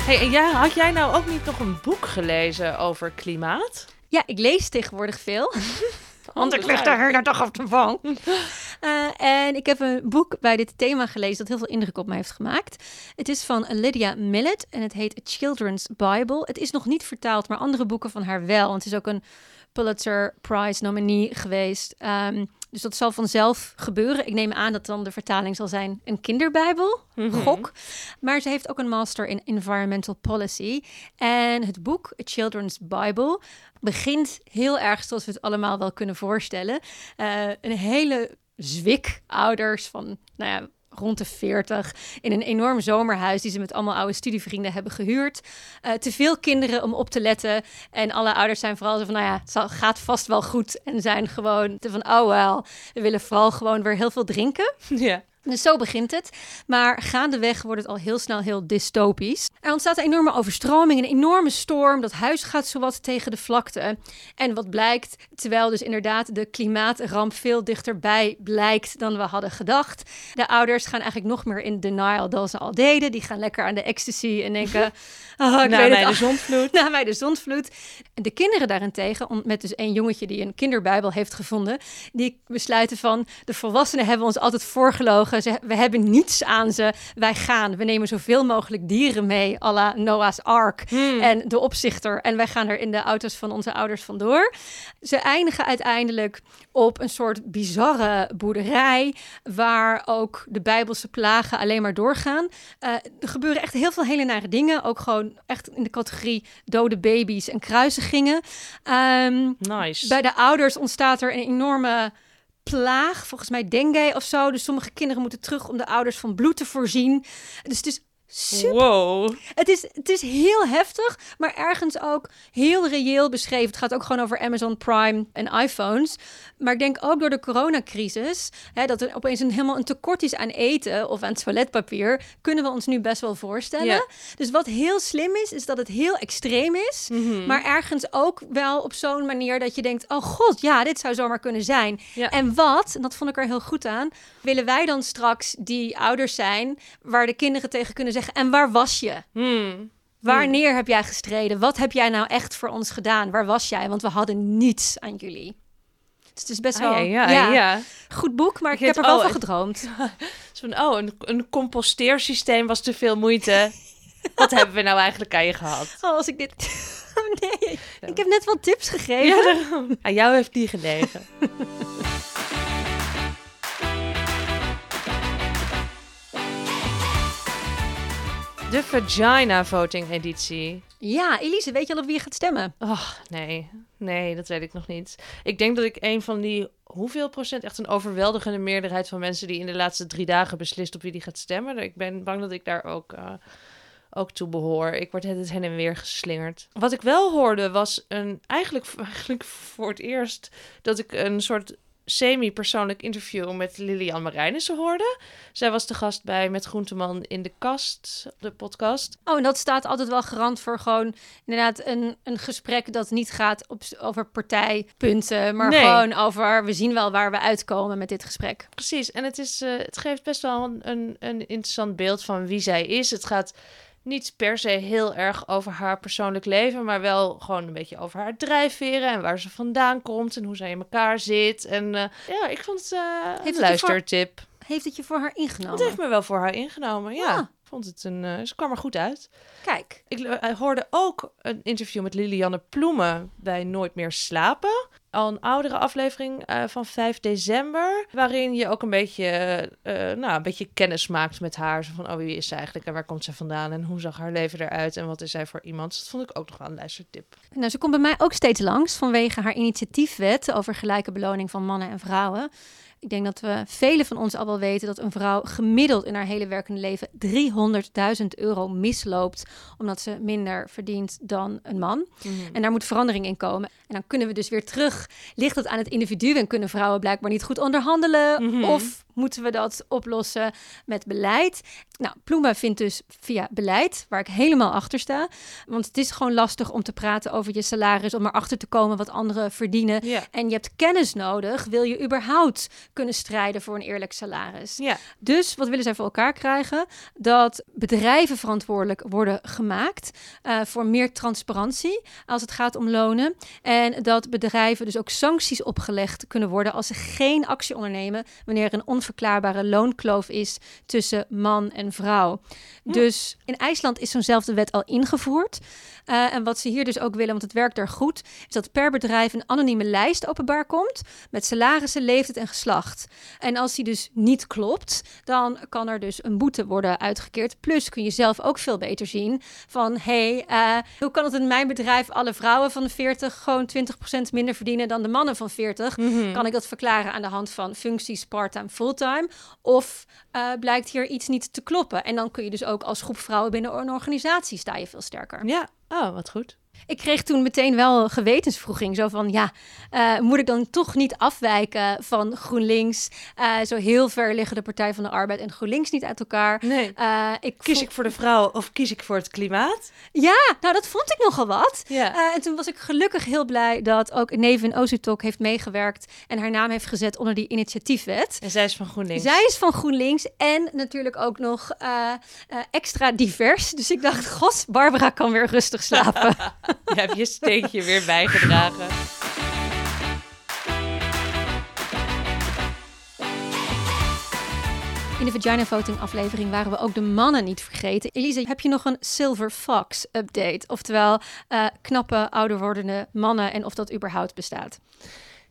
Hey, en jij, had jij nou ook niet nog een boek gelezen over klimaat? Ja, ik lees tegenwoordig veel. Want ik lig de hele dag op de bank. Eh, en ik heb een boek bij dit thema gelezen dat heel veel indruk op mij heeft gemaakt. Het is van Lydia Millet en het heet A Children's Bible. Het is nog niet vertaald, maar andere boeken van haar wel. Want het is ook een Pulitzer Prize nominee geweest. Ehm, dus dat zal vanzelf gebeuren. Ik neem aan dat dan de vertaling zal zijn een kinderbijbel, gok. Maar ze heeft ook een master in environmental policy. En het boek A Children's Bible begint heel erg zoals we het allemaal wel kunnen voorstellen. Eh, een hele zwik ouders van, nou ja, rond de 40 in een enorm zomerhuis die ze met allemaal oude studievrienden hebben gehuurd. Eh, te veel kinderen om op te letten en alle ouders zijn vooral zo van, nou ja, het gaat vast wel goed en zijn gewoon van, oh wel, we willen vooral gewoon weer heel veel drinken. Ja. Dus zo begint het. Maar gaandeweg wordt het al heel snel heel dystopisch. Er ontstaat een enorme overstroming, een enorme storm. Dat huis gaat zowat tegen de vlakte. En wat blijkt, terwijl dus inderdaad de klimaatramp veel dichterbij blijkt dan we hadden gedacht. De ouders gaan eigenlijk nog meer in denial dan ze al deden. Die gaan lekker aan de ecstasy en denken... Oh, ik Na weet mij het de zondvloed. Na mij de zondvloed. De kinderen daarentegen, met dus een jongetje die een kinderbijbel heeft gevonden, die besluiten van de volwassenen hebben ons altijd voorgelogen. Ze, we hebben niets aan ze. Wij gaan. We nemen zoveel mogelijk dieren mee, à la Noah's Ark Hmm. en de opzichter. En wij gaan er in de auto's van onze ouders vandoor. Ze eindigen uiteindelijk op een soort bizarre boerderij, waar ook de Bijbelse plagen alleen maar doorgaan. Eh, er gebeuren echt heel veel hele nare dingen. Ook gewoon echt in de categorie dode baby's en kruisigingen. Ehm, Nice. bij de ouders ontstaat er een enorme plaag, volgens mij dengue of zo. Dus sommige kinderen moeten terug om de ouders van bloed te voorzien. Dus het is super Wow. het is, het is heel heftig, maar ergens ook heel reëel beschreven. Het gaat ook gewoon over Amazon Prime en iPhones. Maar ik denk ook door de coronacrisis, hè, dat er opeens een, helemaal een tekort is aan eten of aan toiletpapier, kunnen we ons nu best wel voorstellen. Ja. Dus wat heel slim is, is dat het heel extreem is, Mhm. maar ergens ook wel op zo'n manier dat je denkt, oh god, ja, dit zou zomaar kunnen zijn. Ja. En wat, en dat vond ik er heel goed aan, willen wij dan straks die ouders zijn waar de kinderen tegen kunnen zeggen, en waar was je? Hmm. Wanneer heb jij gestreden? Wat heb jij nou echt voor ons gedaan? Waar was jij? Want we hadden niets aan jullie. Dus het is best wel Ah, ja, ja, ja. goed boek, maar ik, Ik heb er wel oh, van gedroomd. Zo van, oh, een, een composteersysteem was te veel moeite. Wat hebben we nou eigenlijk aan je gehad? Oh, als ik dit... Oh, nee, ik heb net wel tips gegeven. Ja, daarom. Aan jou heeft die gelegen. De Vagina Voting editie. Ja, Elise, weet je al op wie je gaat stemmen? Oh, nee. Nee, dat weet ik nog niet. Ik denk dat ik een van die... Hoeveel procent? Echt een overweldigende meerderheid van mensen... die in de laatste drie dagen beslist op wie die gaat stemmen. Ik ben bang dat ik daar ook... Uh, ook toe behoor. Ik word het heen en weer geslingerd. Wat ik wel hoorde was een eigenlijk, eigenlijk voor het eerst dat ik een soort semi-persoonlijk interview met Lilian Marijnissen hoorde. Zij was de gast bij Met Groenteman in de kast, de podcast. Oh, en dat staat altijd wel garant voor gewoon inderdaad een, een gesprek dat niet gaat op, over partijpunten, maar gewoon over we zien wel waar we uitkomen met dit gesprek. Precies, en het, is, uh, het geeft best wel een, een, een interessant beeld van wie zij is. Het gaat niet per se heel erg over haar persoonlijk leven, maar wel gewoon een beetje over haar drijfveren en waar ze vandaan komt en hoe zij in elkaar zit. En uh, ja, ik vond het uh, een luistertip. Heeft het je voor haar ingenomen? Het heeft me wel voor haar ingenomen, ja. Vond het een, uh, ze kwam er goed uit. Kijk. Ik hoorde ook een interview met Lilianne Ploemen bij Nooit meer slapen al een oudere aflevering uh, van 5 december. Waarin je ook een beetje, nou, een beetje kennis maakt met haar. Zo van, oh, wie is ze eigenlijk en waar komt ze vandaan? En hoe zag haar leven eruit en wat is zij voor iemand? Dus dat vond ik ook nog wel een luistertip. Nou, ze komt bij mij ook steeds langs vanwege haar initiatiefwet over gelijke beloning van mannen en vrouwen. Ik denk dat we velen van ons al wel weten dat een vrouw gemiddeld in haar hele werkende leven 300.000 euro misloopt omdat ze minder verdient dan een man. Mhm. En daar moet verandering in komen. En dan kunnen we dus weer terug. Ligt het aan het individu en kunnen vrouwen blijkbaar niet goed onderhandelen? Mhm. Of moeten we dat oplossen met beleid? Nou, Ploema vindt dus via beleid, waar ik helemaal achter sta. Want het is gewoon lastig om te praten over je salaris, om erachter te komen wat anderen verdienen. En je hebt kennis nodig, wil je überhaupt kunnen strijden voor een eerlijk salaris. Ja. Dus wat willen zij voor elkaar krijgen? Dat bedrijven verantwoordelijk worden gemaakt uh, voor meer transparantie als het gaat om lonen. En dat bedrijven dus ook sancties opgelegd kunnen worden als ze geen actie ondernemen wanneer een onverklaarbare loonkloof is tussen man en vrouw. Dus in IJsland is zo'nzelfde wet al ingevoerd. Uh, en wat ze hier dus ook willen, want het werkt daar goed, is dat per bedrijf een anonieme lijst openbaar komt met salarissen, leeftijd en geslacht. En als die dus niet klopt, dan kan er dus een boete worden uitgekeerd. Plus kun je zelf ook veel beter zien van, hey, uh, hoe kan het in mijn bedrijf alle vrouwen van de 40 gewoon 20% minder verdienen dan de mannen van 40? Mhm. Kan ik dat verklaren aan de hand van functies part-time, fulltime? Of uh, blijkt hier iets niet te kloppen? En dan kun je dus ook als groep vrouwen binnen een organisatie sta je veel sterker. Ja, oh, wat goed. Ik kreeg toen meteen wel gewetensvroeging. Zo van, ja, uh, moet ik dan toch niet afwijken van GroenLinks? Uh, zo heel ver liggen de Partij van de Arbeid en GroenLinks niet uit elkaar. Nee. Uh, ik kies ik voor de vrouw of kies ik voor het klimaat? Ja, nou dat vond ik nogal wat. Ja. en toen was ik gelukkig heel blij dat ook Neven Ozutok heeft meegewerkt... en haar naam heeft gezet onder die initiatiefwet. En zij is van GroenLinks. Zij is van GroenLinks en natuurlijk ook nog extra divers. Dus ik dacht, gos, Barbara kan weer rustig slapen. Je hebt je steentje weer bijgedragen. In de Vagina Voting aflevering waren we ook de mannen niet vergeten. Elise, heb je nog een Silver Fox update? Oftewel, uh, knappe, ouder wordende mannen en of dat überhaupt bestaat?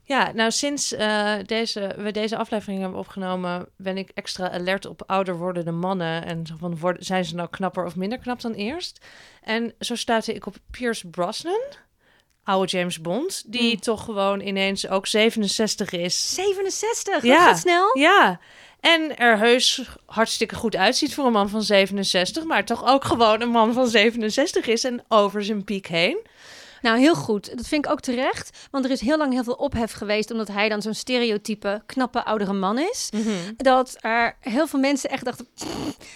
Ja, nou sinds uh, deze, we deze aflevering hebben opgenomen, ben ik extra alert op ouder wordende mannen. En van, worden, zijn ze nou knapper of minder knap dan eerst? En zo stuitte ik op Pierce Brosnan, oude James Bond, die hmm. toch gewoon ineens ook 67 is. 67? Ja. Gaat snel? Ja. En er heus hartstikke goed uitziet voor een man van 67, maar toch ook gewoon een man van 67 is en over zijn piek heen. Nou, heel goed. Dat vind ik ook terecht. Want er is heel lang heel veel ophef geweest. omdat hij dan zo'n stereotype knappe oudere man is. Mhm. Dat er heel veel mensen echt dachten.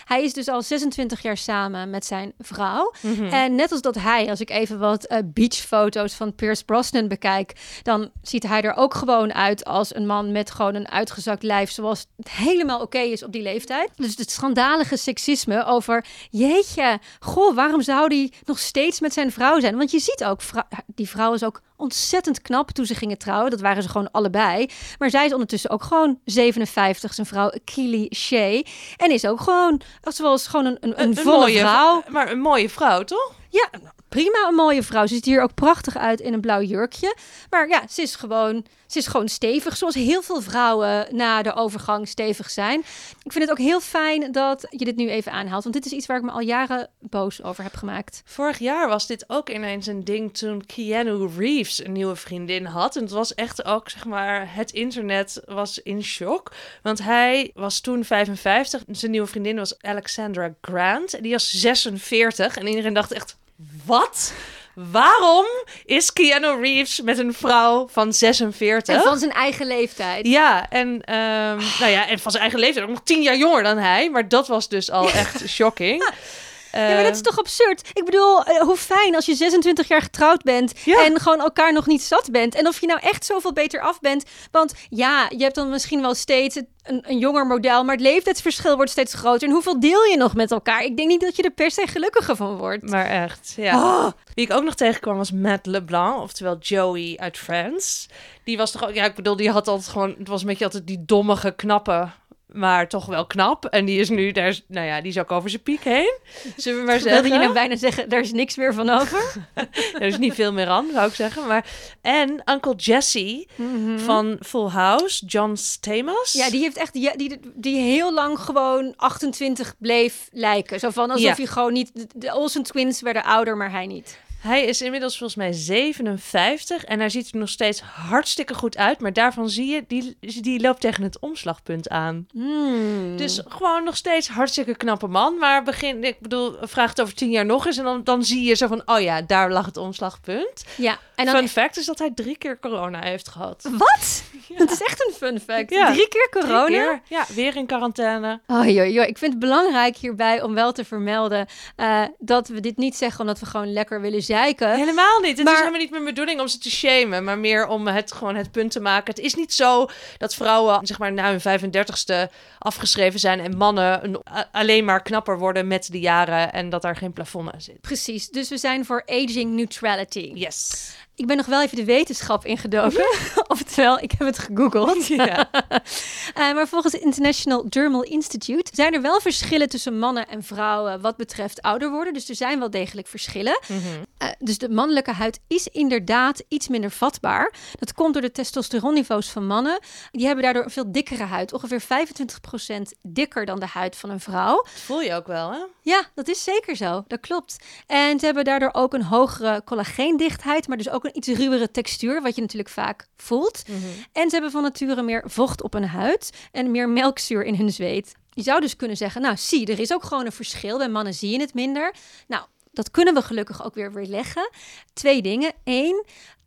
Hij is dus al 26 jaar samen met zijn vrouw. Mhm. En net als dat hij, als ik even wat uh, beachfoto's van Pierce Brosnan bekijk. dan ziet hij er ook gewoon uit als een man met gewoon een uitgezakt lijf. zoals het helemaal oké is op die leeftijd. Dus het schandalige seksisme over. jeetje, goh, waarom zou die nog steeds met zijn vrouw zijn? Want je ziet ook die vrouw is ook ontzettend knap toen ze gingen trouwen. Dat waren ze gewoon allebei. Maar zij is ondertussen ook gewoon 57, zijn vrouw Kili Shea. En is ook gewoon, zoals gewoon een, een, een, volle mooie, vrouw. Maar een mooie vrouw, toch? Ja, prima een mooie vrouw. Ze ziet hier ook prachtig uit in een blauw jurkje. Maar ja, ze is gewoon, ze is gewoon stevig. Zoals heel veel vrouwen na de overgang stevig zijn. Ik vind het ook heel fijn dat je dit nu even aanhaalt. Want dit is iets waar ik me al jaren boos over heb gemaakt. Vorig jaar was dit ook ineens een ding toen Keanu Reeves een nieuwe vriendin had. En het was echt ook, zeg maar, het internet was in shock. Want hij was toen 55. Zijn nieuwe vriendin was Alexandra Grant. En die was 46. En iedereen dacht echt, wat? Waarom is Keanu Reeves met een vrouw van 46? En van zijn eigen leeftijd. Ja, en, ehm, nou ja, en van zijn eigen leeftijd ook nog tien jaar jonger dan hij. Maar dat was dus al echt shocking. Ja, maar dat is Eh, toch absurd? Ik bedoel, eh, hoe fijn als je 26 jaar getrouwd bent Ja. en gewoon elkaar nog niet zat bent. En of je nou echt zoveel beter af bent. Want ja, je hebt dan misschien wel steeds een, een jonger model, maar het leeftijdsverschil wordt steeds groter. En hoeveel deel je nog met elkaar? Ik denk niet dat je er per se gelukkiger van wordt. Maar echt, ja. Oh, Wie ik ook nog tegenkwam was Matt LeBlanc, oftewel Joey uit Friends. Die was toch ook, ja, ik bedoel, die had altijd gewoon, het was een beetje altijd die dommige, knappe, maar toch wel knap. En die is nu, daar is, nou ja, die is ook over zijn piek heen. Zullen we maar wilde zeggen. je nou bijna zeggen, daar is niks meer van over? Er is niet veel meer aan, zou ik zeggen. Maar, en Uncle Jesse van Full House, John Stamos. Ja, die heeft echt die, die, die heel lang gewoon 28 bleef lijken. Zo van alsof Ja. hij gewoon niet. de- De Olsen twins werden ouder, maar hij niet. Hij is inmiddels volgens mij 57 en hij ziet er nog steeds hartstikke goed uit. Maar daarvan zie je, die, die loopt tegen het omslagpunt aan. Hmm. Dus gewoon nog steeds hartstikke knappe man. Maar begin, ik bedoel, vraag het over tien jaar nog eens. En dan, dan zie je zo van, oh ja, daar lag het omslagpunt. ja, en dan Fun fact is dat hij drie keer corona heeft gehad. Wat? Dat is echt een fun fact. Ja. Drie keer Drie corona? keer. Ja, weer in quarantaine. Oh, joh, joh. Ik vind het belangrijk hierbij om wel te vermelden eh, dat we dit niet zeggen omdat we gewoon lekker willen zeiken. Helemaal niet. Het Maar- is helemaal niet mijn bedoeling om ze te shamen, maar meer om het gewoon het punt te maken. Het is niet zo dat vrouwen zeg maar na hun 35ste afgeschreven zijn en mannen een- alleen maar knapper worden met de jaren en dat daar geen plafond aan zit. Precies, dus we zijn voor aging neutrality. Yes. Ik ben nog wel even de wetenschap ingedoken. Oftewel, ik heb het gegoogeld. Ja. Eh, maar volgens het International Dermal Institute zijn er wel verschillen tussen mannen en vrouwen wat betreft ouder worden. Dus er zijn wel degelijk verschillen. Eh, dus de mannelijke huid is inderdaad iets minder vatbaar. Dat komt door de testosteronniveaus van mannen. Die hebben daardoor een veel dikkere huid. Ongeveer 25% dikker dan de huid van een vrouw. Dat voel je ook wel, hè? Ja, dat is zeker zo. Dat klopt. En ze hebben daardoor ook een hogere collageendichtheid, maar dus ook een iets ruwere textuur, wat je natuurlijk vaak voelt. En ze hebben van nature meer vocht op hun huid en meer melkzuur in hun zweet. Je zou dus kunnen zeggen, nou zie, er is ook gewoon een verschil. Bij mannen zie je het minder. Nou, dat kunnen we gelukkig ook weer weerleggen. Twee dingen. Eén,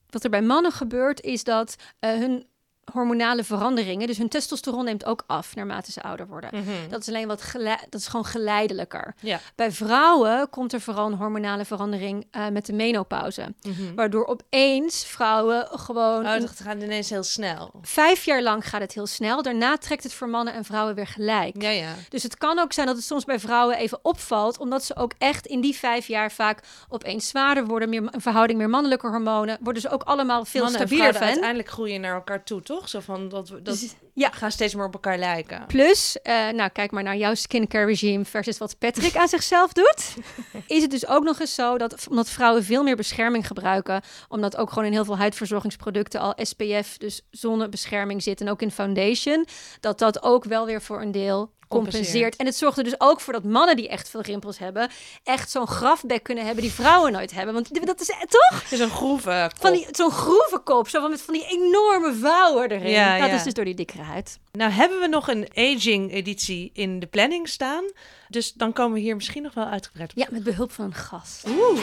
wat er bij mannen gebeurt, is dat eh, hun hormonale veranderingen, dus hun testosteron neemt ook af naarmate ze ouder worden. Dat is alleen wat dat is gewoon geleidelijker. Ja. Bij vrouwen komt er vooral een hormonale verandering eh, met de menopauze. Waardoor opeens vrouwen gewoon... Oh, gaat ineens heel snel. Vijf jaar lang gaat het heel snel. Daarna trekt het voor mannen en vrouwen weer gelijk. Ja, ja. Dus het kan ook zijn dat het soms bij vrouwen even opvalt, omdat ze ook echt in die vijf jaar vaak opeens zwaarder worden, meer een verhouding meer mannelijke hormonen, worden ze ook allemaal veel Mannen en stabieler van. uiteindelijk groeien naar elkaar toe, toch? Zo van, dat, we- dat Dus- ja. gaan steeds meer op elkaar lijken. Plus, eh, nou kijk maar naar jouw skincare regime versus wat Patrick aan zichzelf doet. Is het dus ook nog eens zo dat omdat vrouwen veel meer bescherming gebruiken, omdat ook gewoon in heel veel huidverzorgingsproducten al SPF, dus zonnebescherming zit en ook in foundation, dat dat ook wel weer voor een deel compenseert. En het zorgt er dus ook voor dat mannen die echt veel rimpels hebben, echt zo'n grafbek kunnen hebben die vrouwen nooit hebben. Want dat is eh, toch Het is een groeve van die, zo'n groevenkop, zo van met van die enorme vouwen erin. Ja, dat ja. is dus door die dikkere huid. Nou hebben we nog een aging editie in de planning staan. Dus dan komen we hier misschien nog wel uitgebreid op. Ja, met behulp van een gast. Oeh.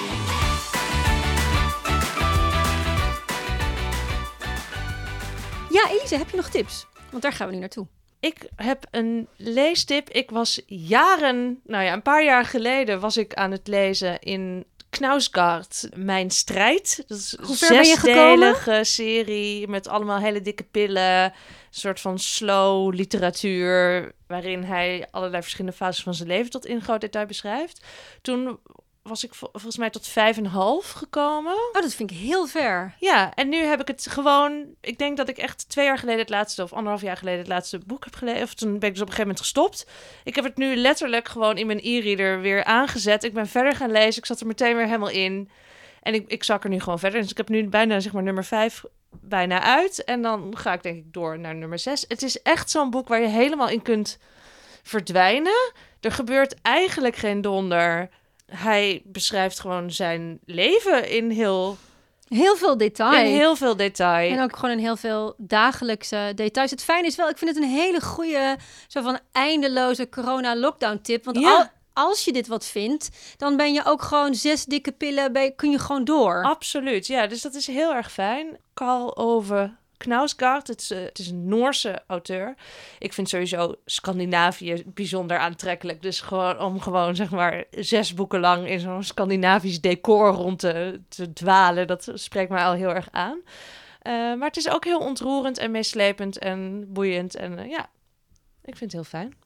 Ja, Elise, heb je nog tips? Want daar gaan we nu naartoe. Ik heb een leestip. Ik was jaren, nou ja, een paar jaar geleden was ik aan het lezen in Knausgaard, Mijn Strijd. Dat is een zesdelige serie met allemaal hele dikke pillen. Een soort van slow literatuur, waarin hij allerlei verschillende fases van zijn leven tot in groot detail beschrijft. Toen was ik vol- volgens mij tot vijf en half gekomen. Oh, dat vind ik heel ver. Ja, en nu heb ik het gewoon... Ik denk dat ik echt twee jaar geleden het laatste... of anderhalf jaar geleden het laatste boek heb gelezen. Of toen ben ik dus op een gegeven moment gestopt. Ik heb het nu letterlijk gewoon in mijn e-reader weer aangezet. Ik ben verder gaan lezen. Ik zat er meteen weer helemaal in. En ik, ik zak er nu gewoon verder. Dus ik heb nu bijna zeg maar nummer vijf bijna uit. En dan ga ik denk ik door naar nummer zes. Het is echt zo'n boek waar je helemaal in kunt verdwijnen. Er gebeurt eigenlijk geen donder. Hij beschrijft gewoon zijn leven in heel, Heel veel detail. in heel veel detail. En ook gewoon in heel veel dagelijkse details. Het fijne is wel, ik vind het een hele goede, zo van eindeloze corona-lockdown-tip. Want Ja. al, als je dit wat vindt, dan ben je ook gewoon zes dikke pillen, je- kun je gewoon door. Absoluut, ja. Dus dat is heel erg fijn. Carl Ove Knausgaard, het is, eh, het is een Noorse auteur. Ik vind sowieso Scandinavië bijzonder aantrekkelijk. Dus gewoon om gewoon zeg maar zes boeken lang in zo'n Scandinavisch decor rond te, te dwalen, dat spreekt mij al heel erg aan. Eh, maar het is ook heel ontroerend en meeslepend en boeiend. En eh, ja, ik vind het heel fijn.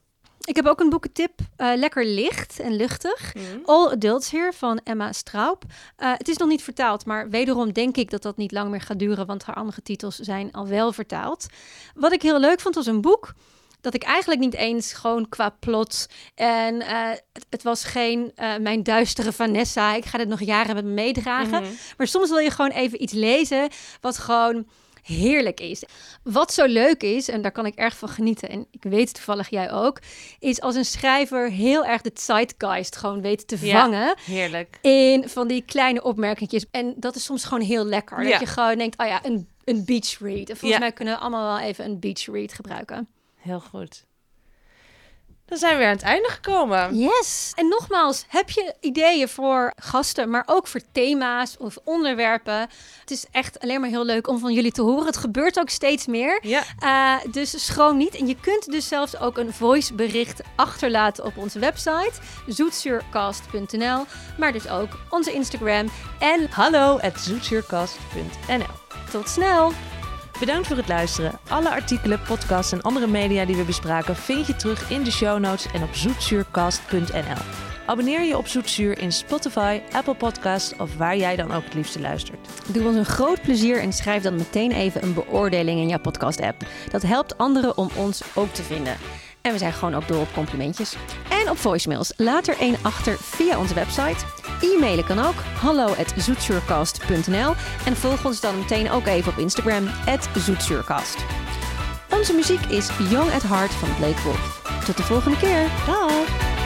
Ik heb ook een boekentip, eh, lekker licht en luchtig. All Adults Here van Emma Straub. Eh, het is nog niet vertaald, maar wederom denk ik dat dat niet lang meer gaat duren, want haar andere titels zijn al wel vertaald. Wat ik heel leuk vond was een boek dat ik eigenlijk niet eens gewoon qua plot en eh, het, het was geen mijn duistere Vanessa. Ik ga dit nog jaren met me meedragen. Mhm. Maar soms wil je gewoon even iets lezen wat gewoon heerlijk is. Wat zo leuk is, en daar kan ik erg van genieten, en ik weet toevallig jij ook, is als een schrijver heel erg de zeitgeist gewoon weet te Ja. vangen Heerlijk. in van die kleine opmerkingjes. En dat is soms gewoon heel lekker. Ja. Dat je gewoon denkt, oh ja, een, een beach read. En volgens Ja. mij kunnen we allemaal wel even een beach read gebruiken. Heel goed. Dan zijn we weer aan het einde gekomen. Yes! En nogmaals, heb je ideeën voor gasten, maar ook voor thema's of onderwerpen? Het is echt alleen maar heel leuk om van jullie te horen. Het gebeurt ook steeds meer. Ja. Eh, dus schroom niet. En je kunt dus zelfs ook een voicebericht achterlaten op onze website, zoetzuurcast.nl. Maar dus ook onze Instagram. En Hallo at zoetzuurkast.nl tot snel! Bedankt voor het luisteren. Alle artikelen, podcasts en andere media die we bespraken vind je terug in de show notes en op zoetzuurcast.nl. Abonneer je op Zoetzuur in Spotify, Apple Podcasts of waar jij dan ook het liefste luistert. Doe ons een groot plezier en schrijf dan meteen even een beoordeling in jouw podcast-app. Dat helpt anderen om ons ook te vinden. En we zijn gewoon ook door op complimentjes. En op voicemails. Laat er één achter via onze website. E-mailen kan ook. hallo En volg ons dan meteen ook even op Instagram, at zoetzuurcast. Onze muziek is Young at Heart van Blake Wolf. Tot de volgende keer. Dag!